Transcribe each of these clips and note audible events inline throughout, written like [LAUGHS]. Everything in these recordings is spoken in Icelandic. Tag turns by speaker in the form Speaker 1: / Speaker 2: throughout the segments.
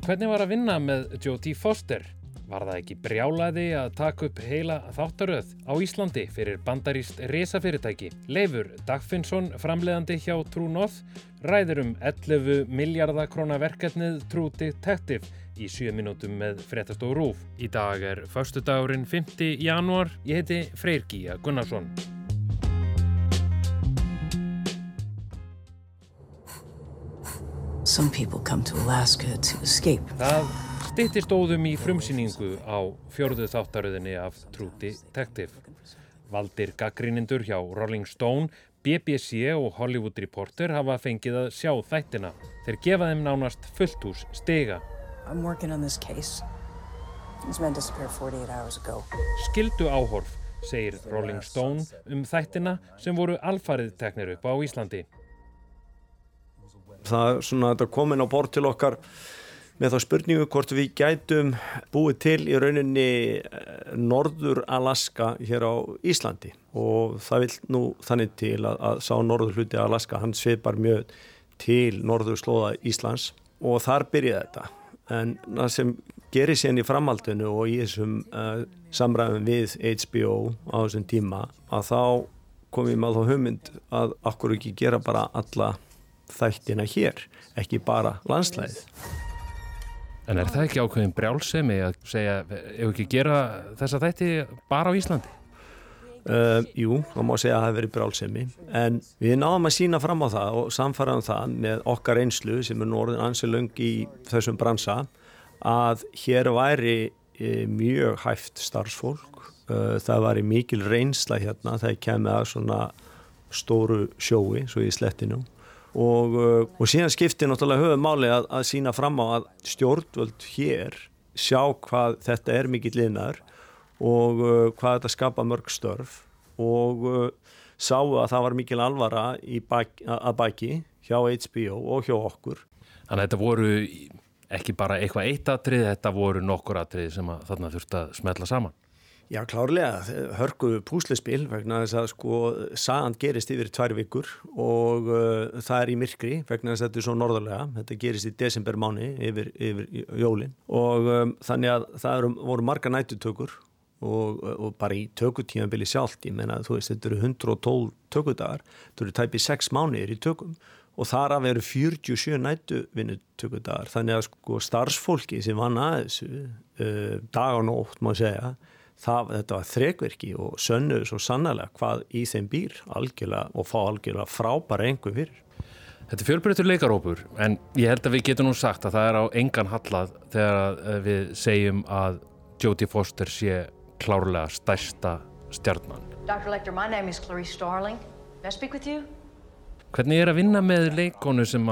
Speaker 1: Hvernig var að vinna með Jodie Foster? Var það ekki brjálaði að taka upp heila þáttaröð á Íslandi fyrir bandaríst resafyrirtæki? Leifur Dagfinnsson, framleiðandi hjá True North, ræður um 11 miljardakróna verkefnið True Detective í 7 minútum með fréttast og rúf. Í dag er förstu dagurinn 5. janúar. Ég heiti Freyr Gíja Gunnarsson.
Speaker 2: Some people come to Alaska to escape.
Speaker 1: Það Stittist óðum í frumsýningu á fjörðu þáttaröðinni af True Detective. Valdir gaggrínindur hjá Rolling Stone, BBC og Hollywood Reporter hafa fengið að sjá þættina. Þeir gefa þeim nánast fullt hús stega. Skildu áhorf, segir Rolling Stone um þættina sem voru alfarið teknir upp á Íslandi.
Speaker 3: Það er svona þetta komin á bort til okkar með þá spurningu hvort við gætum búið til í rauninni eh, Norður Alaska hér á Íslandi. Og það vil nú þannig til að, að sá norður hluti Alaska, hann sveipar mjög til norður slóða Íslands. Og þar byrjaði þetta. En það sem gerir sérn í framhaldinu og í þessum uh, samræðum við HBO á þessum tíma að þá komum við með þá hugmynd að okkur ekki gera bara alla þættina hér, ekki bara landslæðið
Speaker 1: En er það ekki ákveðin brjálsemi að segja, ef ekki gera þessa þætti bara á Íslandi?
Speaker 3: Uh, jú, þá má segja að það hefur verið brjálsemi, en við náðum að sína fram á það og samfaraðum það með okkar einslu sem er norðin ansilöng í þessum bransa að hér væri e, mjög hæft starfsfólk, uh, það væri mikil reynsla hérna, það kemur að svona stóru sjói, svo í slettinu og, uh, og síðan skiptir náttúrulega höfum máli að, að sína fram á að stjórnvöld hér sjá hvað þetta er mikill linnar og uh, hvað þetta skapa mörg störf og uh, sáu að það var mikil alvara bak, að baki hjá HBO og hjá okkur.
Speaker 1: Þannig að þetta voru ekki bara eitthvað eitt atrið, þetta voru nokkur atrið sem þarna þurfti að smetla saman.
Speaker 3: Já, klárlega, hörku púslespill vegna þess að sko sagan gerist yfir tvær vikur og uh, það er í myrkri vegna þess að þetta er svo norðarlega, þetta gerist í desembermáni yfir, yfir jólinn og um, þannig að það eru, voru marga nættutökur og, og bara í tökutímanbili sjálft, ég menna þú veist þetta eru 112 tökudagar, þetta eru tæpið 6 mánir í tökum og þar af eru 47 nættuvinnutökudagar þannig að sko starfsfólki sem vann aðeins uh, dag og nótt má segja það, þetta var þrekverki og sönnuðu svo sannlega hvað í þeim býr algjörlega og fá algjörlega frábæra engu fyrir.
Speaker 1: Þetta er fjölbreytur leikarópur en ég held að við getum nú sagt að það er á engan hallað þegar eh, við segjum að Jodie Foster sé klárlega stærsta stjarnan. Dr. Lecter, my name is Clarice Starling. May I speak with you? Hvernig er að vinna með leikonu sem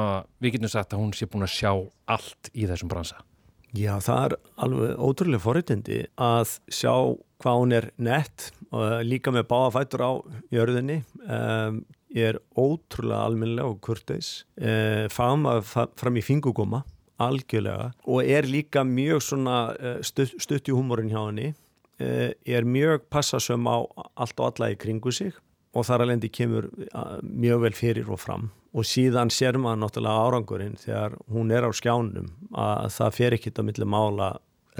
Speaker 1: við getum sagt að hún sé búin að sjá allt í þessum bransa?
Speaker 3: Já, það er alveg ótrúlega forritindi að sjá hvað hún er nett og líka með báafættur á jörðinni. Um, ég er ótrúlega alminlega og kurteis, uh, fama fram í fingugóma, algjörlega og er líka mjög uh, stutt, stutt í húmórin hjá henni. Ég er mjög passasöm á allt og alla í kringu sig og þar alveg kemur mjög vel fyrir og fram og síðan sér maður náttúrulega árangurinn þegar hún er á skjánum að það fer ekkit að milli mála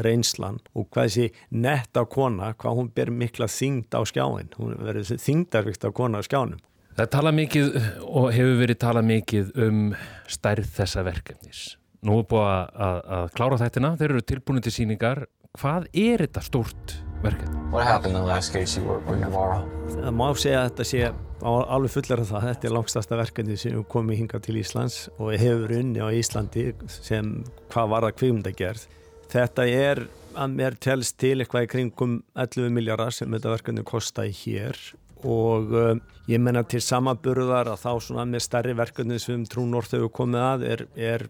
Speaker 3: reynslan og hvað þessi netta kona, hvað hún ber mikla þyngd á skjáin, hún verður þyngdarvikt á kona á skjánum.
Speaker 1: Það tala mikið og hefur verið tala mikið um stærð þessa verkefnis. Nú er búið að, að, að klára þættina, þeir eru tilbúinu til síningar. Hvað er þetta stórt verkefni?
Speaker 4: What happened in the last case you worked with Navarro?
Speaker 3: Það má segja að þetta sé alveg fullar af það. Þetta er langstasta verkefni sem komið hinga til Íslands og hefur unni á Íslandi sem hvað var það kvimdagerð. Þetta er að mér telst til eitthvað í kringum 11 miljardar sem þetta verkefni kostaði hér og um, ég menna til samaburðar að þá svona með stærri verkefni sem Trúnorð hefur komið að er, er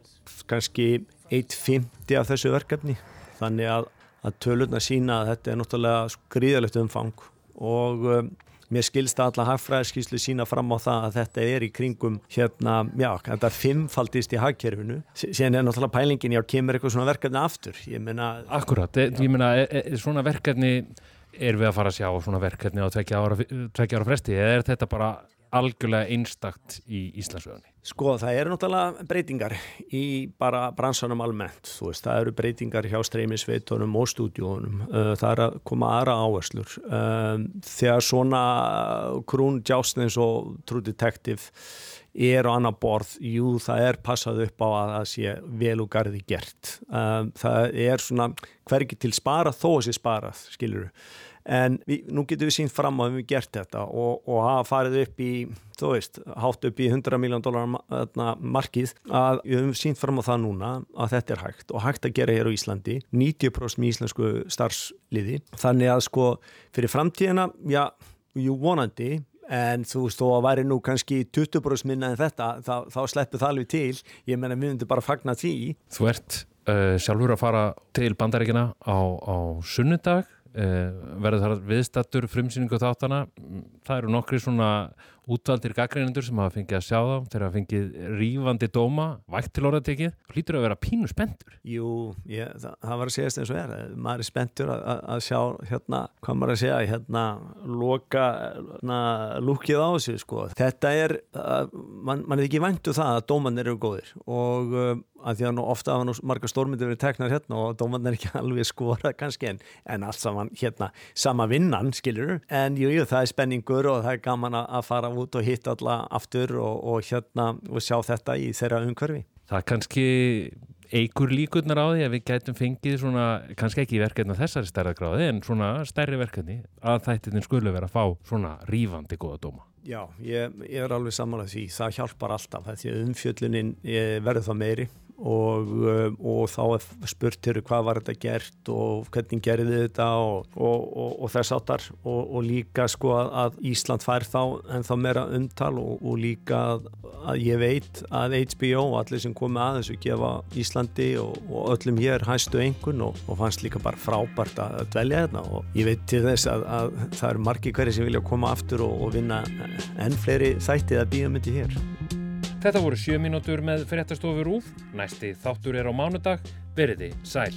Speaker 3: kannski 1.50 af þessu verkefni. Þannig að að tölurna sína að þetta er náttúrulega gríðalegt umfang og um, mér skilst að alla hagfræðskíslu sína fram á það að þetta er í kringum hérna, já, þetta fimmfaldist í hagkerfinu, síðan er náttúrulega pælingin já, kemur eitthvað svona verkefni aftur? Ég meina...
Speaker 1: Akkurat, ég meina e, e, svona verkefni er við að fara að sjá svona verkefni á tvekja ára, ára fresti? Eða er þetta bara algjörlega einstakt í Íslandsögunni?
Speaker 3: Sko það eru náttúrulega breytingar í bara bransanum almennt, veist, það eru breytingar hjá streymisveitunum og stúdíunum, það er að koma aðra áherslur. Þegar svona krún Jásnins og True Detective er á annar borð, jú það er passað upp á að það sé vel og garði gert. Um, það er svona hvergi til spara þó að sé sparað, skiluru en við, nú getum við sínt fram að við hefum gert þetta og, og hafa farið upp í þú veist, hátt upp í 100 miljón dólar markið að við hefum sínt fram á það núna að þetta er hægt og hægt að gera hér á Íslandi 90% með íslensku starfsliði. Þannig að sko fyrir framtíðina, já, jú vonandi en þú veist, þó að væri nú kannski 20% minna en þetta, þá, þá sleppur það alveg til, ég menna við myndum bara fagna því.
Speaker 1: Þú ert uh, sjálfur að fara til bandaríkina á, á sunnudag. Eh, verður þar viðstattur frumsýningu þáttana það eru nokkri svona útvaldir gaggreinendur sem hafa fengið að sjá þá þegar hafa fengið rífandi dóma vægt til orðatekið, hlýtur að vera pínu spendur
Speaker 3: Jú, ég, það, það var að segja eins og er, maður er spendur að, að sjá hérna, hvað maður að segja hérna, loka hérna, lúkið á þessu sko. þetta er, að, mann man er ekki væntu um það að dóman eru góðir og um, að því að nú ofta hafa nú marga stórmyndir verið teknar hérna og dóman er ekki [LAUGHS] alveg skora kannski en, en allt saman hérna sama vinnan skilur en jú, jú, það er spenningur og það er gaman að fara út og hitta alla aftur og, og hérna og sjá þetta í þeirra umhverfi.
Speaker 1: Það kannski eigur líkurnar á því að við gætum fengið svona, kannski ekki verkefni á þessari stærra gráði en svona stærri verkefni að þættin skulle vera að fá svona rífandi góða dóma.
Speaker 3: Já, ég, ég er alveg samanlega því. Það hjálpar alltaf, því að umfjöllunin verður það meiri og, um, og þá spurt hér hvað var þetta gert og hvernig gerði þetta og, og, og þess áttar og líka sko að Ísland fær þá en þá meira umtal og líka að, ég veit að HBO og allir sem komi að þessu gefa Íslandi og öllum hér hæstu engun og fannst líka bara frábært að dvelja þetta og ég veit til þess að, að það eru margi hverju sem vilja koma aftur og vinna enn fleiri þættið að býja myndi hér
Speaker 1: Þetta voru sjö mínútur með fréttastofur úr. Næsti þáttur er á mánudag. Verði sæl.